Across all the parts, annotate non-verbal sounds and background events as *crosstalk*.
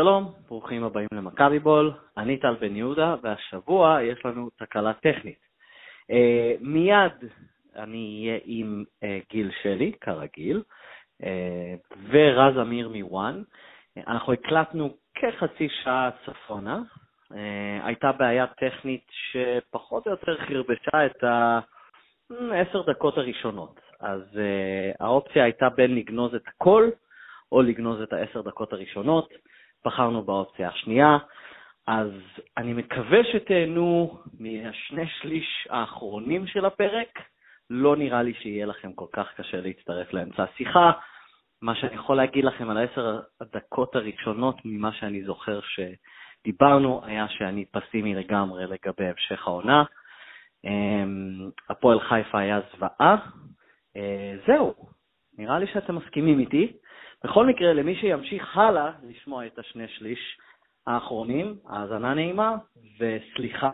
שלום, ברוכים הבאים למכבי בול, אני טל בן יהודה, והשבוע יש לנו תקלה טכנית. Uh, מיד אני אהיה עם uh, גיל שלי, כרגיל, uh, ורז אמיר מוואן. אנחנו הקלטנו כחצי שעה צפונה. Uh, הייתה בעיה טכנית שפחות או יותר חרבשה את העשר דקות הראשונות. אז uh, האופציה הייתה בין לגנוז את הכל, או לגנוז את העשר דקות הראשונות. בחרנו באופציה השנייה, אז אני מקווה שתהנו מהשני שליש האחרונים של הפרק. לא נראה לי שיהיה לכם כל כך קשה להצטרף לאמצע השיחה. מה שאני יכול להגיד לכם על העשר הדקות הראשונות ממה שאני זוכר שדיברנו, היה שאני פסימי לגמרי לגבי המשך העונה. אמ, הפועל חיפה היה זוועה. אה, זהו, נראה לי שאתם מסכימים איתי. בכל מקרה, למי שימשיך הלאה לשמוע את השני שליש האחרונים, האזנה נעימה וסליחה,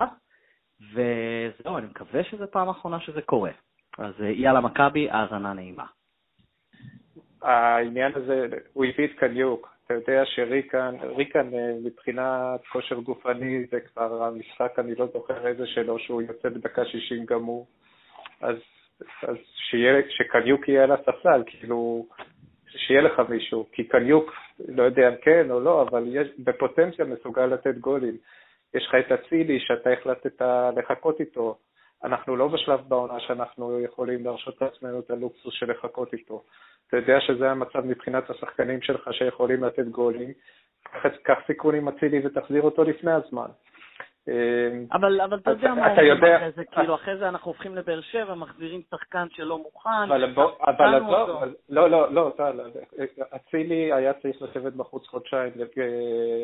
וזהו, אני מקווה שזו פעם אחרונה שזה קורה. אז אה, יאללה מכבי, האזנה נעימה. העניין הזה, הוא הביא את קניוק. אתה יודע שריקן, ריקן אה, מבחינת כושר גופני זה כבר המשחק, אני לא זוכר איזה שלו, שהוא יוצא בדקה 60 גמור. אז, אז שיהיה, שקניוק יהיה על הספסל, כאילו, שיהיה לך מישהו, כי קניוק, לא יודע אם כן או לא, אבל יש, בפוטנציה מסוגל לתת גולים. יש לך את אצילי שאתה החלטת לחכות איתו. אנחנו לא בשלב בעונה שאנחנו יכולים להרשות לעצמנו את הלוקסוס של לחכות איתו. אתה יודע שזה המצב מבחינת השחקנים שלך שיכולים לתת גולים. קח סיכון עם אצילי ותחזיר אותו לפני הזמן. אבל, אבל אתה יודע מה אומרים אחרי זה, כאילו אחרי זה אנחנו הופכים לבאר שבע, מחזירים שחקן שלא מוכן, אבל לא, לא, לא, לא, אצילי היה צריך לשבת בחוץ חודשיים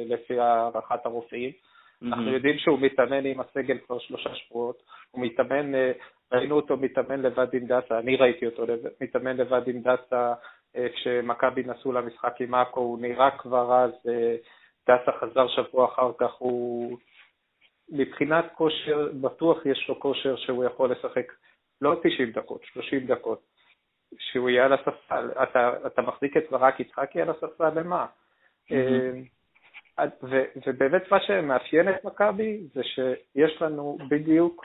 לפי הערכת הרופאים. אנחנו יודעים שהוא מתאמן עם הסגל כבר שלושה שבועות, הוא מתאמן, אה, ראינו אותו מתאמן לבד עם דסה, אני ראיתי אותו מתאמן לבד עם דסה אה, כשמכבי נסעו למשחק עם עכו, הוא נראה כבר אז, אה, דסה חזר שבוע אחר כך, הוא מבחינת כושר, בטוח יש לו כושר שהוא יכול לשחק לא 90 דקות, 30 דקות, שהוא יהיה על הספסל. אתה, אתה מחזיק את ברק יצחקי על הספסל למה? Mm-hmm. ובאמת מה שמאפיין את מכבי זה שיש לנו בדיוק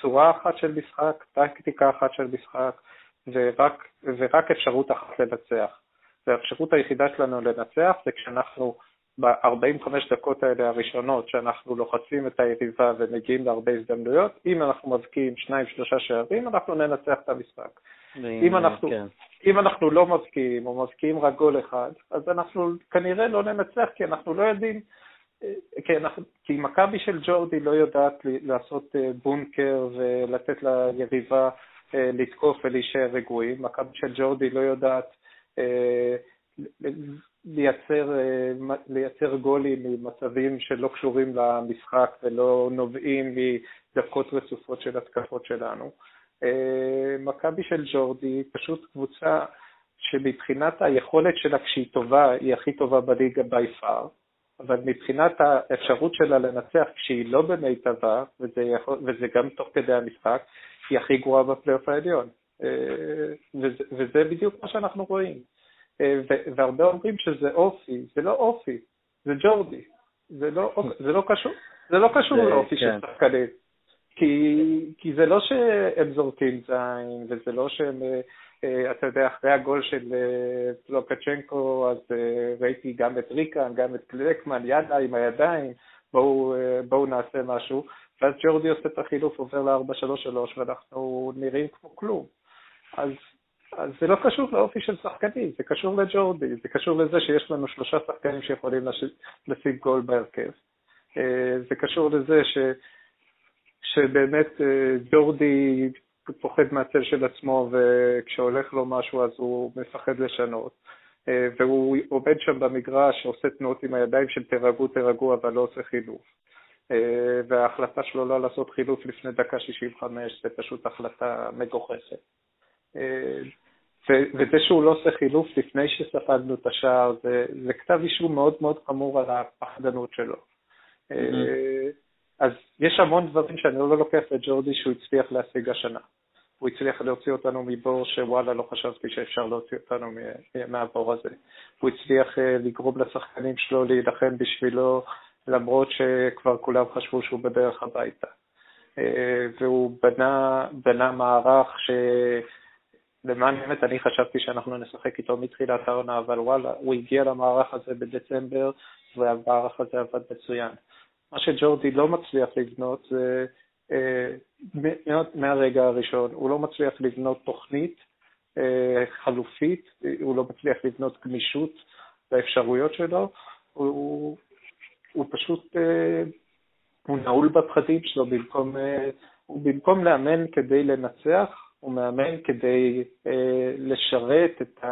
צורה אחת של משחק, טקטיקה אחת של משחק, ורק, ורק אפשרות אחת לנצח. והאפשרות היחידה שלנו לנצח זה כשאנחנו ב-45 דקות האלה הראשונות שאנחנו לוחצים את היריבה ומגיעים להרבה הזדמנויות, אם אנחנו מבקיעים שניים שלושה שערים, אנחנו ננצח את המשחק. אם אנחנו, כן. אם אנחנו לא מבקיעים או מבקיעים רק גול אחד, אז אנחנו כנראה לא ננצח כי אנחנו לא יודעים, אה, כי, אנחנו, כי מכבי של ג'ורדי לא יודעת לעשות אה, בונקר ולתת ליריבה אה, לתקוף ולהישאר רגועים, מכבי של ג'ורדי לא יודעת לייצר, אה, לייצר גולים ממצבים שלא קשורים למשחק ולא נובעים מדקות רצופות של התקפות שלנו. אה, מכבי של ג'ורדי פשוט קבוצה שמבחינת היכולת שלה כשהיא טובה, היא הכי טובה בליגה בי פאר, אבל מבחינת האפשרות שלה לנצח כשהיא לא במיטבה, וזה, וזה גם תוך כדי המשחק, היא הכי גרועה בפלייאוף העליון. אה, וזה, וזה בדיוק מה שאנחנו רואים. אה, והרבה אומרים שזה אופי, זה לא אופי, זה ג'ורדי, זה לא, זה לא קשור, זה לא קשור לאופי של כן. שחקנים, כי, כי זה לא שהם זורקים זין, וזה לא שהם, אה, אה, אתה יודע, אחרי הגול של פלוקצ'נקו, אז ראיתי גם את ריקן, גם את קלקמן, ידה עם הידיים, בואו, בואו נעשה משהו, ואז ג'ורדי עושה את החילוף, עובר ל-4-3-3, ואנחנו נראים כמו כלום. אז אז זה לא קשור לאופי של שחקנים, זה קשור לג'ורדי, זה קשור לזה שיש לנו שלושה שחקנים שיכולים לשים גול בהרכב. אה, זה קשור לזה ש, שבאמת אה, ג'ורדי פוחד מהצל של עצמו וכשהולך לו משהו אז הוא מפחד לשנות. אה, והוא עומד שם במגרש, עושה תנועות עם הידיים של תירגעו, תירגעו, אבל לא עושה חילוף. וההחלטה שלו לא לעשות חילוף לפני דקה 65 זה פשוט החלטה מגוחכת. וזה שהוא לא עושה חילוף לפני שספגנו את השער, זה, זה כתב אישום מאוד מאוד חמור על הפחדנות שלו. Mm-hmm. אז יש המון דברים שאני לא לוקח לג'ורדי שהוא הצליח להשיג השנה. הוא הצליח להוציא אותנו מבור שוואלה לא חשבתי שאפשר להוציא אותנו מהבור הזה. הוא הצליח לגרום לשחקנים שלו להילחם בשבילו למרות שכבר כולם חשבו שהוא בדרך הביתה. והוא בנה, בנה מערך ש... למען האמת, אני חשבתי שאנחנו נשחק איתו מתחילת העונה, אבל וואלה, הוא הגיע למערך הזה בדצמבר, והמערך הזה עבד מצוין. מה שג'ורדי לא מצליח לבנות זה, אה, מהרגע הראשון, הוא לא מצליח לבנות תוכנית אה, חלופית, הוא לא מצליח לבנות גמישות באפשרויות שלו, הוא, הוא פשוט, אה, הוא נעול בפחדים שלו, במקום, הוא במקום לאמן כדי לנצח, הוא מאמן כדי אה, לשרת את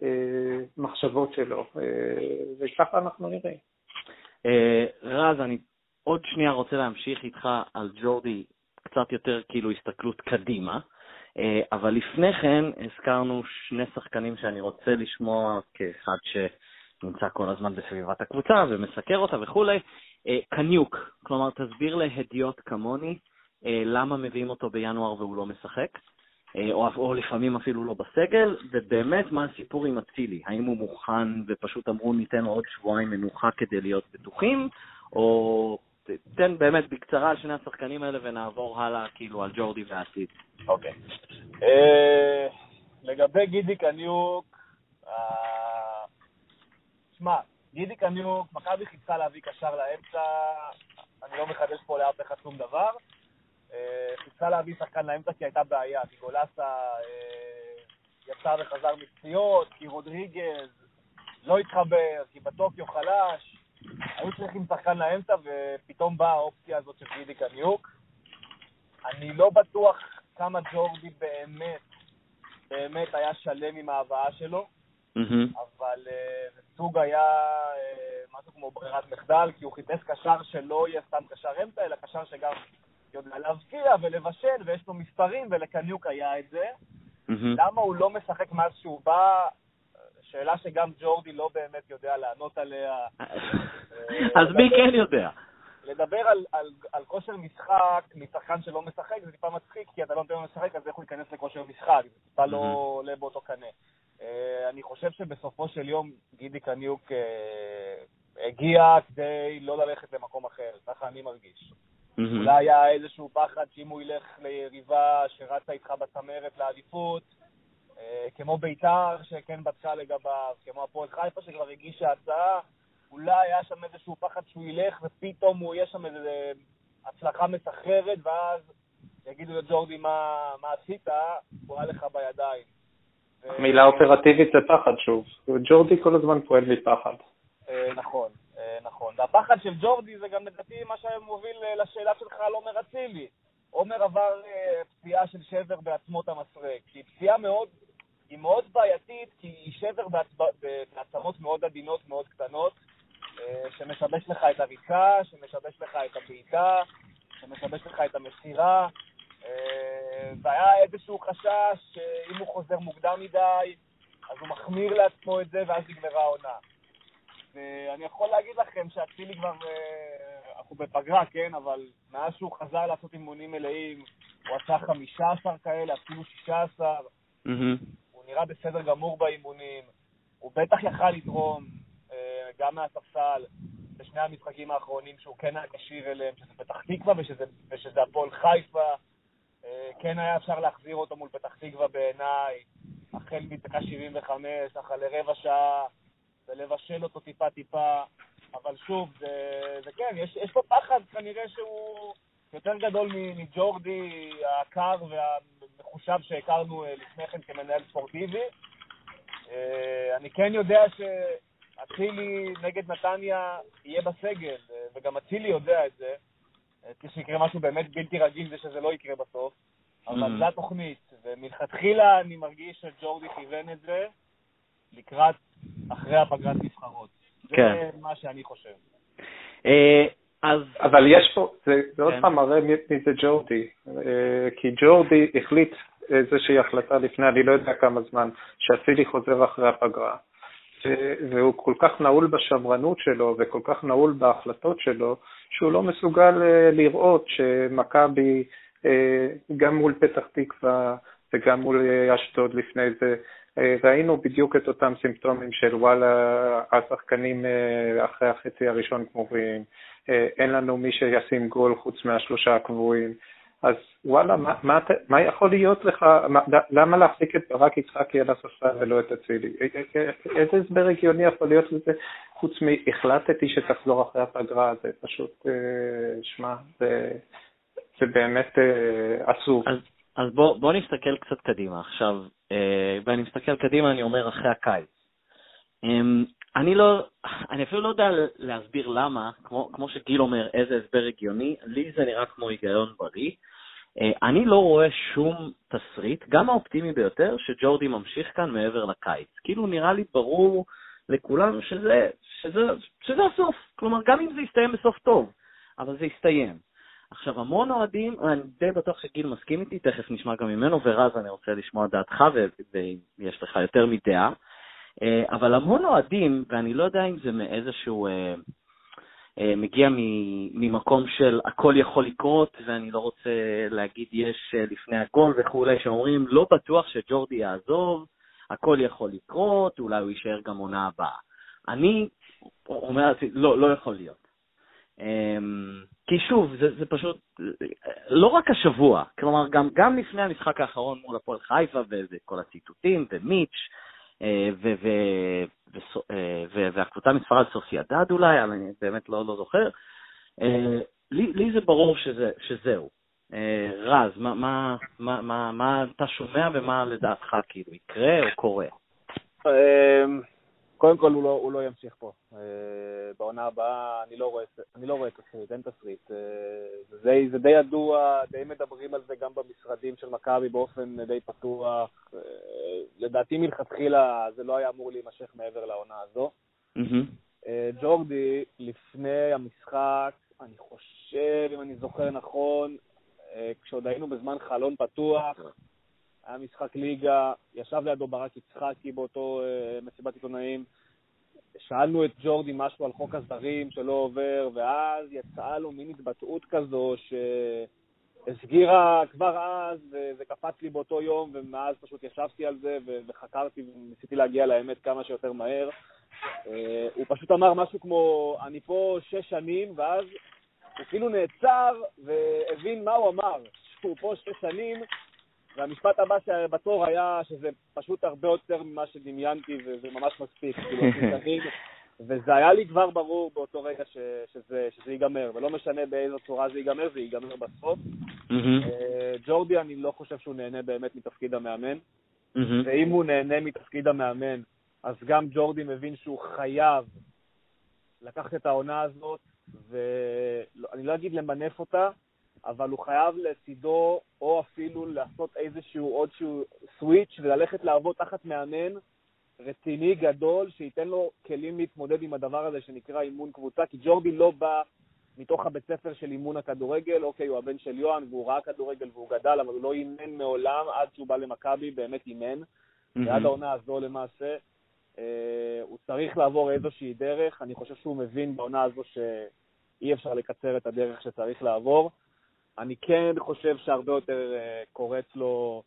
המחשבות שלו, אה, וככה אנחנו נראים. אה, רז, אני עוד שנייה רוצה להמשיך איתך על ג'ורדי, קצת יותר כאילו הסתכלות קדימה, אבל לפני כן הזכרנו שני שחקנים שאני רוצה לשמוע כאחד שנמצא כל הזמן בסביבת הקבוצה ומסקר אותה וכולי. קניוק, כלומר, תסביר להדיוט כמוני למה מביאים אותו בינואר והוא לא משחק, אה, או, או לפעמים אפילו לא בסגל, ובאמת מה הסיפור עם אצילי, האם הוא מוכן ופשוט אמרו ניתן עוד שבועיים מנוחה כדי להיות בטוחים, או תן באמת בקצרה על שני השחקנים האלה ונעבור הלאה כאילו על ג'ורדי ועתיד. אוקיי. אה, לגבי גידי קניוק, שמע, גידי קניוק, מכבי חיפשה להביא קשר לאמצע, אני לא מחדש פה לאף אחד שום דבר. אה, חיפשה להביא שחקן לאמצע כי הייתה בעיה, כי גולסה אה, יצא וחזר מפציעות, כי רודריגז לא התחבר, כי בטוקיו חלש. היו צריכים שחקן לאמצע, ופתאום באה האופציה הזאת של גידי קניוק. אני לא בטוח כמה ג'ורדי באמת, באמת היה שלם עם ההבאה שלו, mm-hmm. אבל uh, זה סוג היה uh, משהו כמו ברירת מחדל, כי הוא חיפש קשר שלא יהיה סתם קשר אמצע, אלא קשר שגם יודע להבקיע ולבשל, ויש לו מספרים, ולקניוק היה את זה. למה הוא לא משחק מאז שהוא בא? שאלה שגם ג'ורדי לא באמת יודע לענות עליה. *laughs* אז מי כן יודע? לדבר על, על, על כושר משחק משחקן שלא משחק זה טיפה מצחיק, כי אתה לא נותן לו לשחק, אז איך הוא ייכנס לכושר משחק? זה טיפה לא עולה באותו קנה. אה, אני חושב שבסופו של יום גידי קניוק אה, הגיע כדי לא ללכת למקום אחר, ככה אני מרגיש. Mm-hmm. אולי היה איזשהו פחד שאם הוא ילך ליריבה שרצה איתך בצמרת לאליפות, אה, כמו ביתר שכן בדקה לגביו, כמו הפועל חיפה שכבר הגישה הצעה, אולי היה שם איזשהו פחד שהוא ילך ופתאום הוא יהיה שם איזו הצלחה מסחררת, ואז יגידו לג'ורדי מה, מה עשית, הוא היה לך בידיים. מילה אופרטיבית זה פחד שוב. ג'ורדי כל הזמן פועל מפחד. אה, נכון. אה, נכון. והפחד של ג'ורדי זה גם לדעתי מה שמוביל אה, לשאלה שלך על עומר אצילי. עומר עבר אה, פציעה של שבר בעצמות המסרק, שהיא פציעה מאוד, היא מאוד בעייתית, כי היא שבר בעצמות מאוד עדינות, מאוד קטנות, שמשבש לך את הריצה, שמשבש לך את הבעיטה, שמשבש לך את המסירה, והיה איזשהו חשש שאם הוא חוזר מוקדם מדי, אז הוא מחמיר לעצמו את זה, ואז נגמרה העונה. ואני יכול להגיד לכם שאצילי כבר, אה, אנחנו בפגרה, כן, אבל מאז שהוא חזר לעשות אימונים מלאים, הוא עשה 15 כאלה, אפילו 16. Mm-hmm. הוא נראה בסדר גמור באימונים. הוא בטח יכל לתרום אה, גם מהספסל בשני המשחקים האחרונים שהוא כן היה כשיר אליהם, שזה פתח תקווה ושזה, ושזה הפועל חיפה. אה, כן היה אפשר להחזיר אותו מול פתח תקווה בעיניי, החל מדקה 75, אחרי רבע שעה. ולבשל אותו טיפה-טיפה, אבל שוב, זה, זה כן, יש, יש פה פחד כנראה שהוא יותר גדול מג'ורדי הקר והמחושב שהכרנו אה, לפני כן כמנהל ספורטיבי. אה, אני כן יודע שאצילי נגד נתניה יהיה בסגל, אה, וגם אצילי יודע את זה. שיקרה משהו באמת בלתי רגיל זה שזה לא יקרה בסוף, אבל mm-hmm. זו התוכנית, ומלכתחילה אני מרגיש שג'ורדי כיוון את זה לקראת אחרי הפגרת נבחרות. כן. זה מה שאני חושב. אה, אז... אבל יש פה, זה, זה עוד כן. פעם מראה מי זה ג'ורדי, אה, כי ג'ורדי החליט איזושהי החלטה לפני אני לא יודע כמה זמן, שאצילי חוזר אחרי הפגרה. והוא כל כך נעול בשמרנות שלו וכל כך נעול בהחלטות שלו, שהוא לא מסוגל אה, לראות שמכבי גם מול פתח תקווה וגם מול אשדוד לפני זה, ראינו בדיוק את אותם סימפטומים של וואלה, השחקנים אחרי החצי הראשון גמורים, אין לנו מי שישים גול חוץ מהשלושה הקבועים. אז וואלה, מה, מה, מה יכול להיות לך, מה, למה להחזיק את ברק יצחקי על הספסל ולא את אצילי? איזה הסבר הגיוני יכול להיות לזה, חוץ מהחלטתי שתחזור אחרי הפגרה, זה פשוט, אה, שמע, זה, זה באמת אה, עצוב. אז, אז בוא, בוא נסתכל קצת קדימה. עכשיו, אה, ואני מסתכל קדימה, אני אומר אחרי הקיץ. אמ, אני לא, אני אפילו לא יודע להסביר למה, כמו, כמו שגיל אומר, איזה הסבר הגיוני, לי זה נראה כמו היגיון בריא. אה, אני לא רואה שום תסריט, גם האופטימי ביותר, שג'ורדי ממשיך כאן מעבר לקיץ. כאילו נראה לי ברור לכולם שזה, שזה, שזה הסוף. כלומר, גם אם זה יסתיים בסוף טוב, אבל זה יסתיים. עכשיו, המון אוהדים, אני די בטוח שגיל מסכים איתי, תכף נשמע גם ממנו, ורז, אני רוצה לשמוע דעתך, ואם יש לך יותר מדעה. אה, אבל המון אוהדים, ואני לא יודע אם זה מאיזשהו... אה, אה, מגיע ממקום של הכל יכול לקרות, ואני לא רוצה להגיד יש לפני הגול וכולי, שאומרים לא בטוח שג'ורדי יעזוב, הכל יכול לקרות, אולי הוא יישאר גם עונה הבאה. אני אומר לא, לא יכול להיות. כי שוב, זה, זה פשוט, לא רק השבוע, כלומר, גם, גם לפני המשחק האחרון מול הפועל חיפה, וכל הציטוטים, ומיץ', אה, אה, והקבוצה מספרד סוסיידד אולי, אני באמת לא, לא זוכר. אה, לי, לי זה ברור שזה, שזהו. רז, מה, מה, מה, מה, מה אתה שומע ומה לדעתך כאילו יקרה או קורה? קודם כל, הוא לא, הוא לא ימשיך פה. Uh, בעונה הבאה אני לא רואה, אני לא רואה תסריט, אין תסריט. Uh, זה, זה די ידוע, די מדברים על זה גם במשרדים של מכבי באופן די פתוח. Uh, לדעתי מלכתחילה זה לא היה אמור להימשך מעבר לעונה הזו. Mm-hmm. ג'ורדי, לפני המשחק, אני חושב, אם אני זוכר נכון, כשעוד היינו בזמן חלון פתוח, היה משחק ליגה, ישב לידו ברק יצחקי באותו uh, מסיבת עיתונאים, שאלנו את ג'ורדי משהו על חוק הזרים שלא עובר, ואז יצאה לו מין התבטאות כזו שהסגירה כבר אז, וזה קפץ לי באותו יום, ומאז פשוט ישבתי על זה וחקרתי וניסיתי להגיע לאמת כמה שיותר מהר. Uh, הוא פשוט אמר משהו כמו, אני פה שש שנים, ואז הוא כאילו נעצר והבין מה הוא אמר, שהוא פה שש שנים, והמשפט הבא בתור היה שזה פשוט הרבה יותר ממה שדמיינתי, וזה ממש מספיק, כאילו, *laughs* וזה היה לי כבר ברור באותו רגע ש, שזה, שזה ייגמר, ולא משנה באיזו צורה זה ייגמר, זה ייגמר בסוף. אה, ג'ורדי, אני לא חושב שהוא נהנה באמת מתפקיד המאמן, ואם הוא נהנה מתפקיד המאמן, אז גם ג'ורדי מבין שהוא חייב לקחת את העונה הזאת, ואני לא אגיד למנף אותה, אבל הוא חייב לצידו, או אפילו לעשות איזשהו עוד שהוא סוויץ' וללכת לעבוד תחת מאמן רציני, גדול, שייתן לו כלים להתמודד עם הדבר הזה שנקרא אימון קבוצה, כי ג'ורדי לא בא מתוך הבית ספר של אימון הכדורגל, אוקיי, הוא הבן של יוהאן והוא ראה כדורגל והוא גדל, אבל הוא לא אימן מעולם עד שהוא בא למכבי, באמת אימן, mm-hmm. ועד העונה הזו למעשה. אה, הוא צריך לעבור איזושהי דרך, אני חושב שהוא מבין בעונה הזו שאי אפשר לקצר את הדרך שצריך לעבור. אני כן חושב שהרבה יותר uh, קורץ לו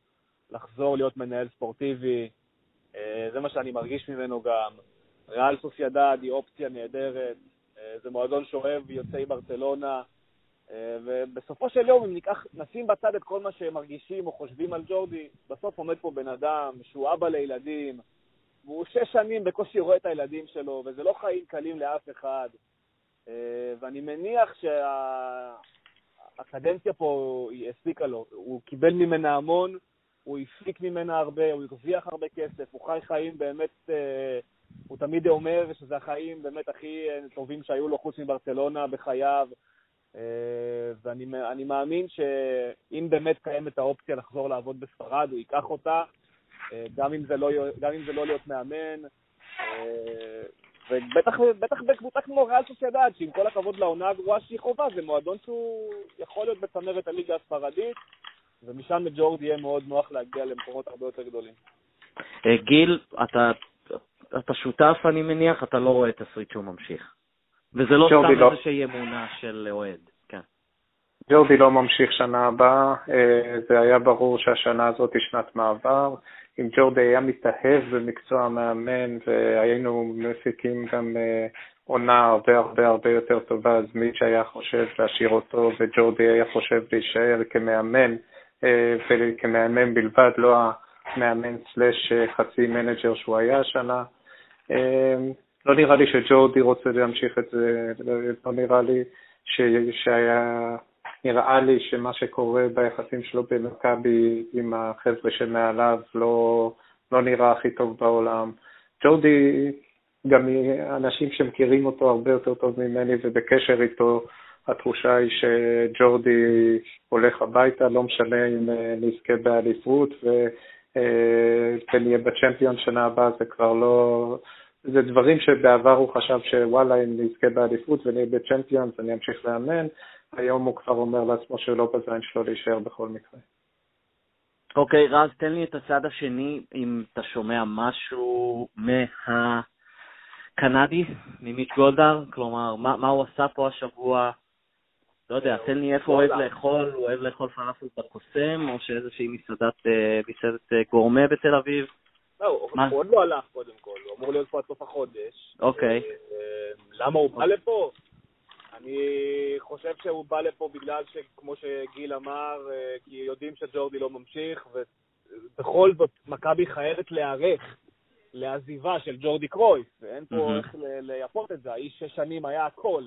לחזור להיות מנהל ספורטיבי, uh, זה מה שאני מרגיש ממנו גם. ריאל סוסיידד היא אופציה נהדרת, uh, זה מועדון שאוהב יוצאי ברצלונה, ובסופו של יום, אם ניקח, נשים בצד את כל מה שהם מרגישים או חושבים על ג'ורדי, בסוף עומד פה בן אדם שהוא אבא לילדים, והוא שש שנים בקושי רואה את הילדים שלו, וזה לא חיים קלים לאף אחד. ואני מניח שה... הקדנציה פה היא הספיקה לו, הוא קיבל ממנה המון, הוא הפיק ממנה הרבה, הוא הרוויח הרבה כסף, הוא חי חיים באמת, אה, הוא תמיד אומר שזה החיים באמת הכי אה, טובים שהיו לו חוץ מברצלונה בחייו, אה, ואני מאמין שאם באמת קיימת האופציה לחזור לעבוד בספרד, הוא ייקח אותה, גם אם זה לא, גם אם זה לא להיות מאמן, ובטח בטח בקבוצה כמו ריאל סוסיידד, שעם כל הכבוד לעונה הגרועה שהיא חובה, זה מועדון שהוא יכול להיות בצמרת הליגה הספרדית, ומשם לג'ורד יהיה מאוד נוח להגיע למקומות הרבה יותר גדולים. אה, גיל, אתה, אתה שותף, אני מניח, אתה לא רואה תסריט שהוא ממשיך. וזה לא סתם לא. איזושהי אמונה של אוהד. ג'ורדי לא ממשיך שנה הבאה, זה היה ברור שהשנה הזאת היא שנת מעבר. אם ג'ורדי היה מתאהב במקצוע המאמן והיינו מפיקים גם עונה הרבה הרבה הרבה יותר טובה, אז מיץ' היה חושב להשאיר אותו וג'ורדי היה חושב להישאר כמאמן וכמאמן בלבד, לא המאמן slash חצי מנג'ר שהוא היה השנה. לא נראה לי שג'ורדי רוצה להמשיך את זה, לא נראה לי. שהיה... נראה לי שמה שקורה ביחסים שלו במכבי עם החבר'ה שמעליו לא, לא נראה הכי טוב בעולם. ג'ורדי, גם אנשים שמכירים אותו הרבה יותר טוב ממני ובקשר איתו, התחושה היא שג'ורדי הולך הביתה, לא משנה אם נזכה באליפות, ונהיה בצ'מפיון שנה הבאה, זה כבר לא, זה דברים שבעבר הוא חשב שוואלה, אם נזכה באליפות ונהיה בצ'מפיונס, אני אמשיך לאמן. היום הוא כבר אומר לעצמו שלא בזין שלו להישאר בכל מקרה. אוקיי, okay, רז, תן לי את הצד השני, אם אתה שומע משהו מהקנדי, ממיץ' גולדהר, כלומר, מה, מה הוא עשה פה השבוע? לא יודע, תן לי איפה הוא אוהב לאכול, הוא אוהב לאכול פלאפל בקוסם, או שאיזושהי מסעדת, אה, מסעדת אה, גורמה בתל אביב? לא, הוא עוד לא הלך קודם כל, הוא אמור להיות פה עד סוף החודש. אוקיי. אה, למה הוא בא לפה? אני חושב שהוא בא לפה בגלל שכמו שגיל אמר, אה, כי יודעים שג'ורדי לא ממשיך, ובכל זאת מכבי חייבת להיערך לעזיבה של ג'ורדי קרויס, ואין פה mm-hmm. איך לייפות את זה, האיש שש שנים היה הכל.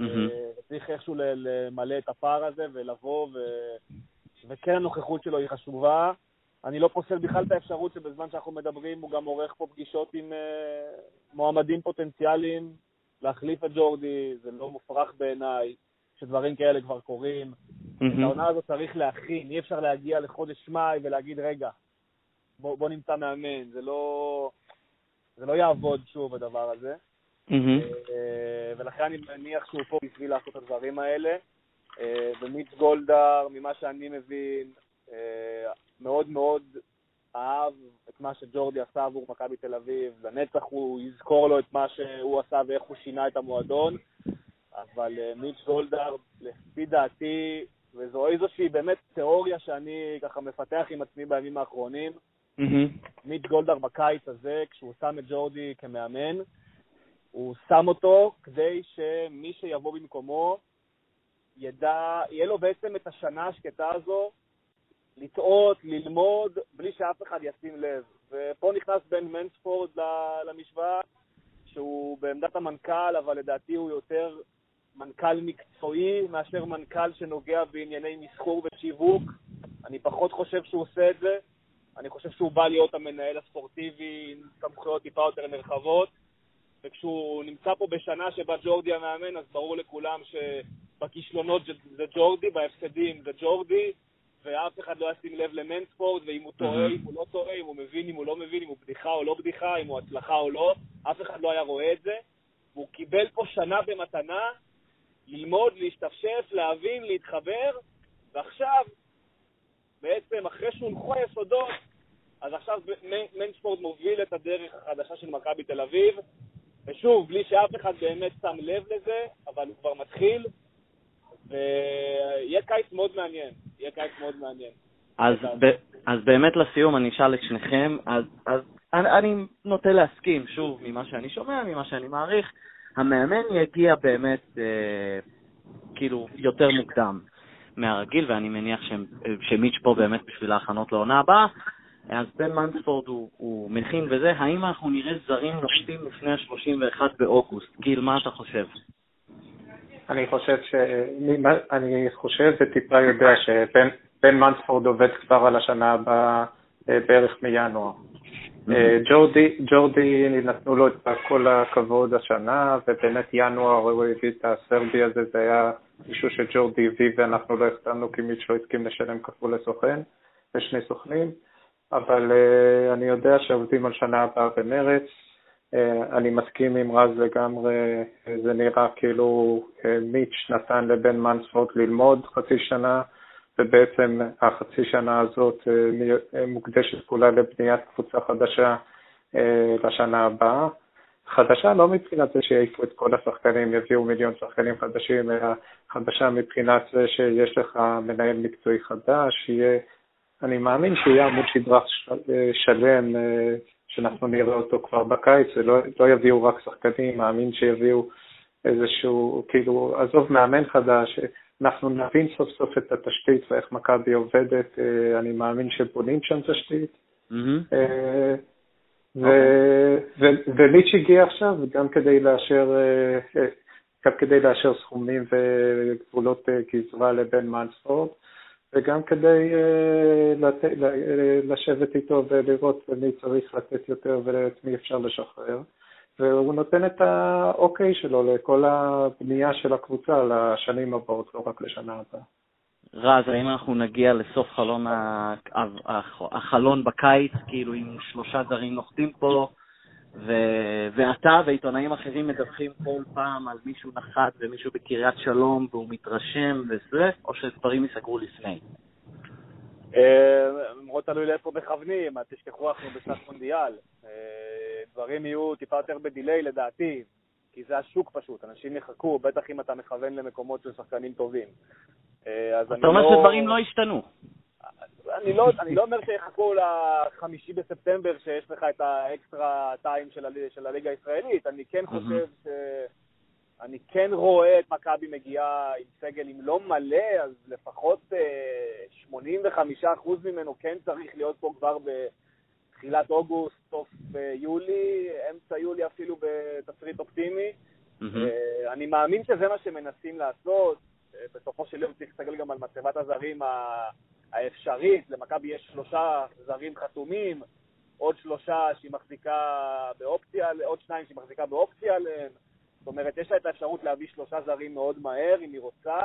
Mm-hmm. צריך איכשהו למלא את הפער הזה ולבוא, ו... וכן הנוכחות שלו היא חשובה. אני לא פוסל בכלל את האפשרות שבזמן שאנחנו מדברים הוא גם עורך פה פגישות עם uh, מועמדים פוטנציאליים להחליף את ג'ורדי, זה לא מופרך בעיניי שדברים כאלה כבר קורים. Mm-hmm. את העונה הזאת צריך להכין, אי אפשר להגיע לחודש מאי ולהגיד, רגע, בוא, בוא נמצא מאמן, זה לא, זה לא יעבוד שוב הדבר הזה. Mm-hmm. ולכן אני מניח שהוא פה בשביל לעשות את הדברים האלה. אה, ומיץ גולדהר, ממה שאני מבין, אה, מאוד מאוד אהב את מה שג'ורדי עשה עבור מכבי תל אביב, לנצח הוא יזכור לו את מה שהוא עשה ואיך הוא שינה את המועדון, אבל uh, מיץ' גולדהר, לפי דעתי, וזו איזושהי באמת תיאוריה שאני ככה מפתח עם עצמי בימים האחרונים, mm-hmm. מיץ' גולדהר בקיץ הזה, כשהוא שם את ג'ורדי כמאמן, הוא שם אותו כדי שמי שיבוא במקומו ידע, יהיה לו בעצם את השנה השקטה הזו לטעות, ללמוד, בלי שאף אחד ישים לב. ופה נכנס בן מנספורד למשוואה, שהוא בעמדת המנכ"ל, אבל לדעתי הוא יותר מנכ"ל מקצועי מאשר מנכ"ל שנוגע בענייני מסחור ושיווק. אני פחות חושב שהוא עושה את זה. אני חושב שהוא בא להיות המנהל הספורטיבי עם סמכויות טיפה יותר נרחבות. וכשהוא נמצא פה בשנה שבה ג'ורדי המאמן, אז ברור לכולם שבכישלונות זה ג'ורדי, בהפסדים זה ג'ורדי, ואף אחד לא ישים לב למנספורד, ואם הוא טועה, אם הוא לא טועה, אם הוא מבין, אם הוא לא מבין, אם הוא בדיחה או לא בדיחה, אם הוא הצלחה או לא, אף אחד לא היה רואה את זה. והוא קיבל פה שנה במתנה ללמוד, להשתפשף, להבין, להתחבר, ועכשיו, בעצם, אחרי שהונחו היסודות, אז עכשיו מנספורד מוביל את הדרך החדשה של מכבי תל אביב, ושוב, בלי שאף אחד באמת שם לב לזה, אבל הוא כבר מתחיל, ויהיה קיץ מאוד מעניין. יהיה קיץ מאוד מעניין. אז, ב, אז באמת לסיום אני אשאל את שניכם, אז, אז אני, אני נוטה להסכים, שוב, ממה שאני שומע, ממה שאני מעריך, המאמן יגיע באמת אה, כאילו יותר מוקדם מהרגיל, ואני מניח ש, שמיץ' פה באמת בשביל ההכנות לעונה הבאה. אז בן מנספורד הוא, הוא מכין וזה, האם אנחנו נראה זרים נושטים לפני ה-31 באוגוסט? גיל, מה אתה חושב? אני חושב ש... אני חושב וטיפה יודע שבן מנספורד עובד כבר על השנה הבאה אה, בערך מינואר. אה, ג'ורדי, ג'ורדי נתנו לו את כל הכבוד השנה, ובאמת ינואר הוא הביא את הסרבי הזה, זה היה מישהו שג'ורדי הביא ואנחנו לא החתמנו כי מישהו הסכים לשלם כפול לסוכן, לשני סוכנים, אבל uh, אני יודע שעובדים על שנה הבאה במרץ, אה, אני מסכים עם רז לגמרי, זה נראה כאילו אה, מיץ' נתן לבן מנספורד ללמוד חצי שנה, ובעצם החצי שנה הזאת אה, מוקדשת כולה לבניית קבוצה חדשה לשנה הבאה. חדשה לא מבחינת זה שיעיפו את כל השחקנים, יביאו מיליון שחקנים חדשים, אלא חדשה מבחינת זה שיש לך מנהל מקצועי חדש, יהיה, אני מאמין שיהיה עמוד שדרה שלם, אה, שאנחנו נראה אותו כבר בקיץ, ולא לא יביאו רק שחקנים, מאמין שיביאו איזשהו, כאילו, עזוב מאמן חדש, אנחנו נבין סוף סוף את התשתית ואיך מכבי עובדת, אה, אני מאמין שבונים שם תשתית. Mm-hmm. וליץ' הגיע עכשיו גם כדי לאשר, אה, גם כדי לאשר סכומים וגבולות גזרה לבין מנספורד, וגם כדי לשבת איתו ולראות למי צריך לתת יותר ואת מי אפשר לשחרר. והוא נותן את האוקיי שלו לכל הבנייה של הקבוצה לשנים הבאות, לא רק לשנה הבאה. רז, האם אנחנו נגיע לסוף חלון החלון בקיץ, כאילו עם שלושה זרים נוחתים פה, ו... ואתה ועיתונאים אחרים מדווחים כל פעם על מישהו נחת ומישהו בקריית שלום והוא מתרשם וזה, או שדברים ייסגרו לפני? אה, מאוד תלוי לאיפה מכוונים, תשכחו אנחנו בשנת מונדיאל. אה, דברים יהיו טיפה יותר בדיליי לדעתי, כי זה השוק פשוט, אנשים יחכו, בטח אם אתה מכוון למקומות של שחקנים טובים. אה, אתה אומר לא... שדברים לא השתנו. אני לא, אני לא אומר שיחכו לחמישי בספטמבר שיש לך את האקסטרה טיים של, הליג, של הליגה הישראלית, אני כן חושב ש... אני כן רואה את מכבי מגיעה עם סגל, אם לא מלא, אז לפחות 85% אה, ממנו כן צריך להיות פה כבר בתחילת אוגוסט, סוף אה, יולי, אמצע יולי אפילו בתסריט אופטימי. Mm-hmm. אני מאמין שזה מה שמנסים לעשות. בסופו של יום צריך להסתכל גם על מצבת הזרים האפשרית. למכבי יש שלושה זרים חתומים, עוד שלושה שהיא מחזיקה באופציה, עוד שניים שהיא מחזיקה באופציה עליהם. זאת אומרת, יש לה את האפשרות להביא שלושה זרים מאוד מהר, אם היא רוצה.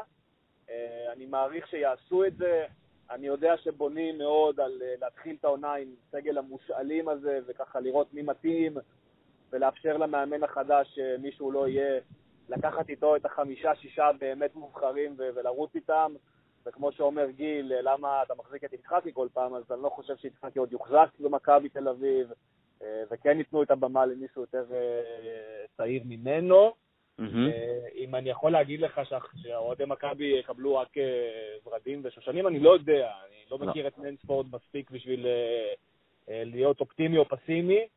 אה, אני מעריך שיעשו את זה. אני יודע שבונים מאוד על אה, להתחיל את העונה עם סגל המושאלים הזה, וככה לראות מי מתאים, ולאפשר למאמן החדש, שמישהו לא יהיה, לקחת איתו את החמישה-שישה באמת מובחרים ולרוץ איתם. וכמו שאומר גיל, למה אתה מחזיק את יצחקי כל פעם, אז אני לא חושב שיצחקי עוד יוחזק במכבי תל אביב. אה, וכן ייתנו את הבמה למישהו יותר אה, צעיר ממנו. אה, אם אני יכול להגיד לך שאוהדי מכבי יקבלו רק ורדים ושושנים, אני לא יודע, אני לא, לא. מכיר את מנספורד מספיק בשביל להיות אופטימי או פסימי,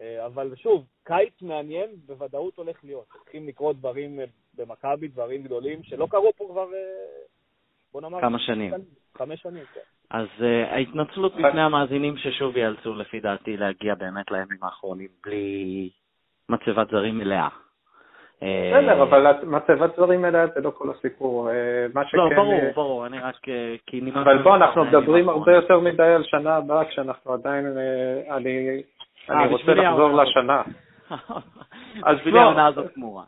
אבל שוב, קיץ מעניין בוודאות הולך להיות. צריכים לקרות דברים במכבי, דברים גדולים, שלא קרו פה כבר, בוא נאמר... כמה שנים. חמש שנים, כן. אז uh, ההתנצלות בפני המאזינים ששוב ייאלצו לפי דעתי להגיע באמת לימים האחרונים בלי מצבת זרים מלאה. אה, בסדר, אבל מצבת זרים מלאה זה לא כל הסיפור. אה, מה שכן... לא, ברור, ברור, אני רק... כי אבל בוא, אנחנו מדברים הרבה יותר מדי על שנה הבאה, כשאנחנו עדיין... אני רוצה לחזור לשנה. אז בשבילי העונה הזאת *laughs* תמורה.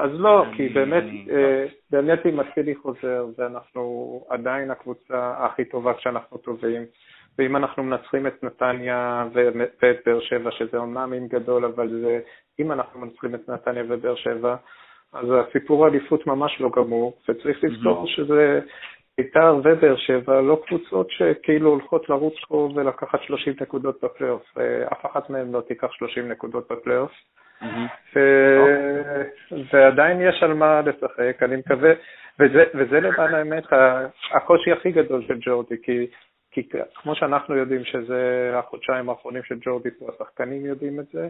אז לא, כי באמת, אה, באמת אם מתחילי חוזר, ואנחנו עדיין הקבוצה הכי טובה כשאנחנו טובים, ואם אנחנו מנצחים את נתניה ואת באר שבע, שזה אומנם עם גדול, אבל זה, אם אנחנו מנצחים את נתניה ובאר שבע, אז הסיפור האליפות ממש לא גמור, וצריך לזכור שזה בית"ר ובאר שבע לא קבוצות שכאילו הולכות לרוץ פה ולקחת 30 נקודות בפלייאוף, אה, אף אחת מהן לא תיקח 30 נקודות בפלייאוף. ו... ועדיין יש על מה לשחק, אני מקווה, וזה, וזה למען האמת הקושי הכי גדול של ג'ורדי, כי, כי כמו שאנחנו יודעים שזה החודשיים האחרונים של ג'ורדי פה, השחקנים יודעים את זה,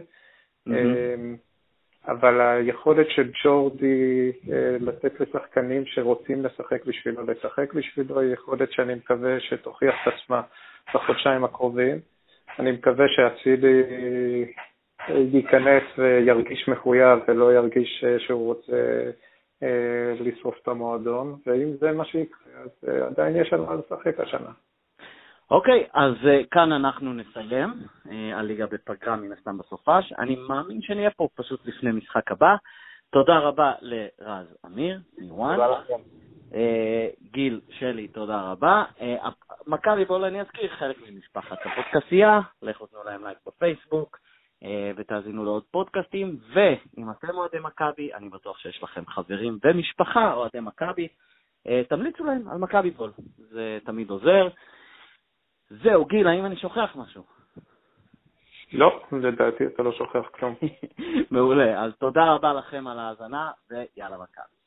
mm-hmm. אבל היכולת של ג'ורדי אה, לתת לשחקנים שרוצים לשחק בשבילו, לשחק בשבילו, היא יכולת שאני מקווה שתוכיח את עצמה בחודשיים הקרובים. אני מקווה שאצילי ייכנס וירגיש מחויב ולא ירגיש אה, שהוא רוצה אה, לשרוף את המועדון, ואם זה מה שיקרה, אז אה, עדיין יש על מה לשחק השנה. אוקיי, okay, אז כאן אנחנו נסיים. הליגה בפגרה מן הסתם בסופש. אני מאמין שנהיה פה פשוט לפני משחק הבא. תודה רבה לרז אמיר, מוואן. תודה לכם. גיל, שלי, תודה רבה. מכבי, בואו אני אזכיר, חלק ממשפחת הפודקסייה, לכו תנו להם לייק בפייסבוק. ותאזינו לעוד פודקאסטים, ואם אתם אוהדי מכבי, אני בטוח שיש לכם חברים ומשפחה אוהדי מכבי, אה, תמליצו להם על מכבי פול, זה תמיד עוזר. זהו, גיל, האם אני שוכח משהו? לא, לדעתי אתה לא שוכח כלום. *laughs* מעולה. אז תודה רבה לכם על ההאזנה, ויאללה מכבי.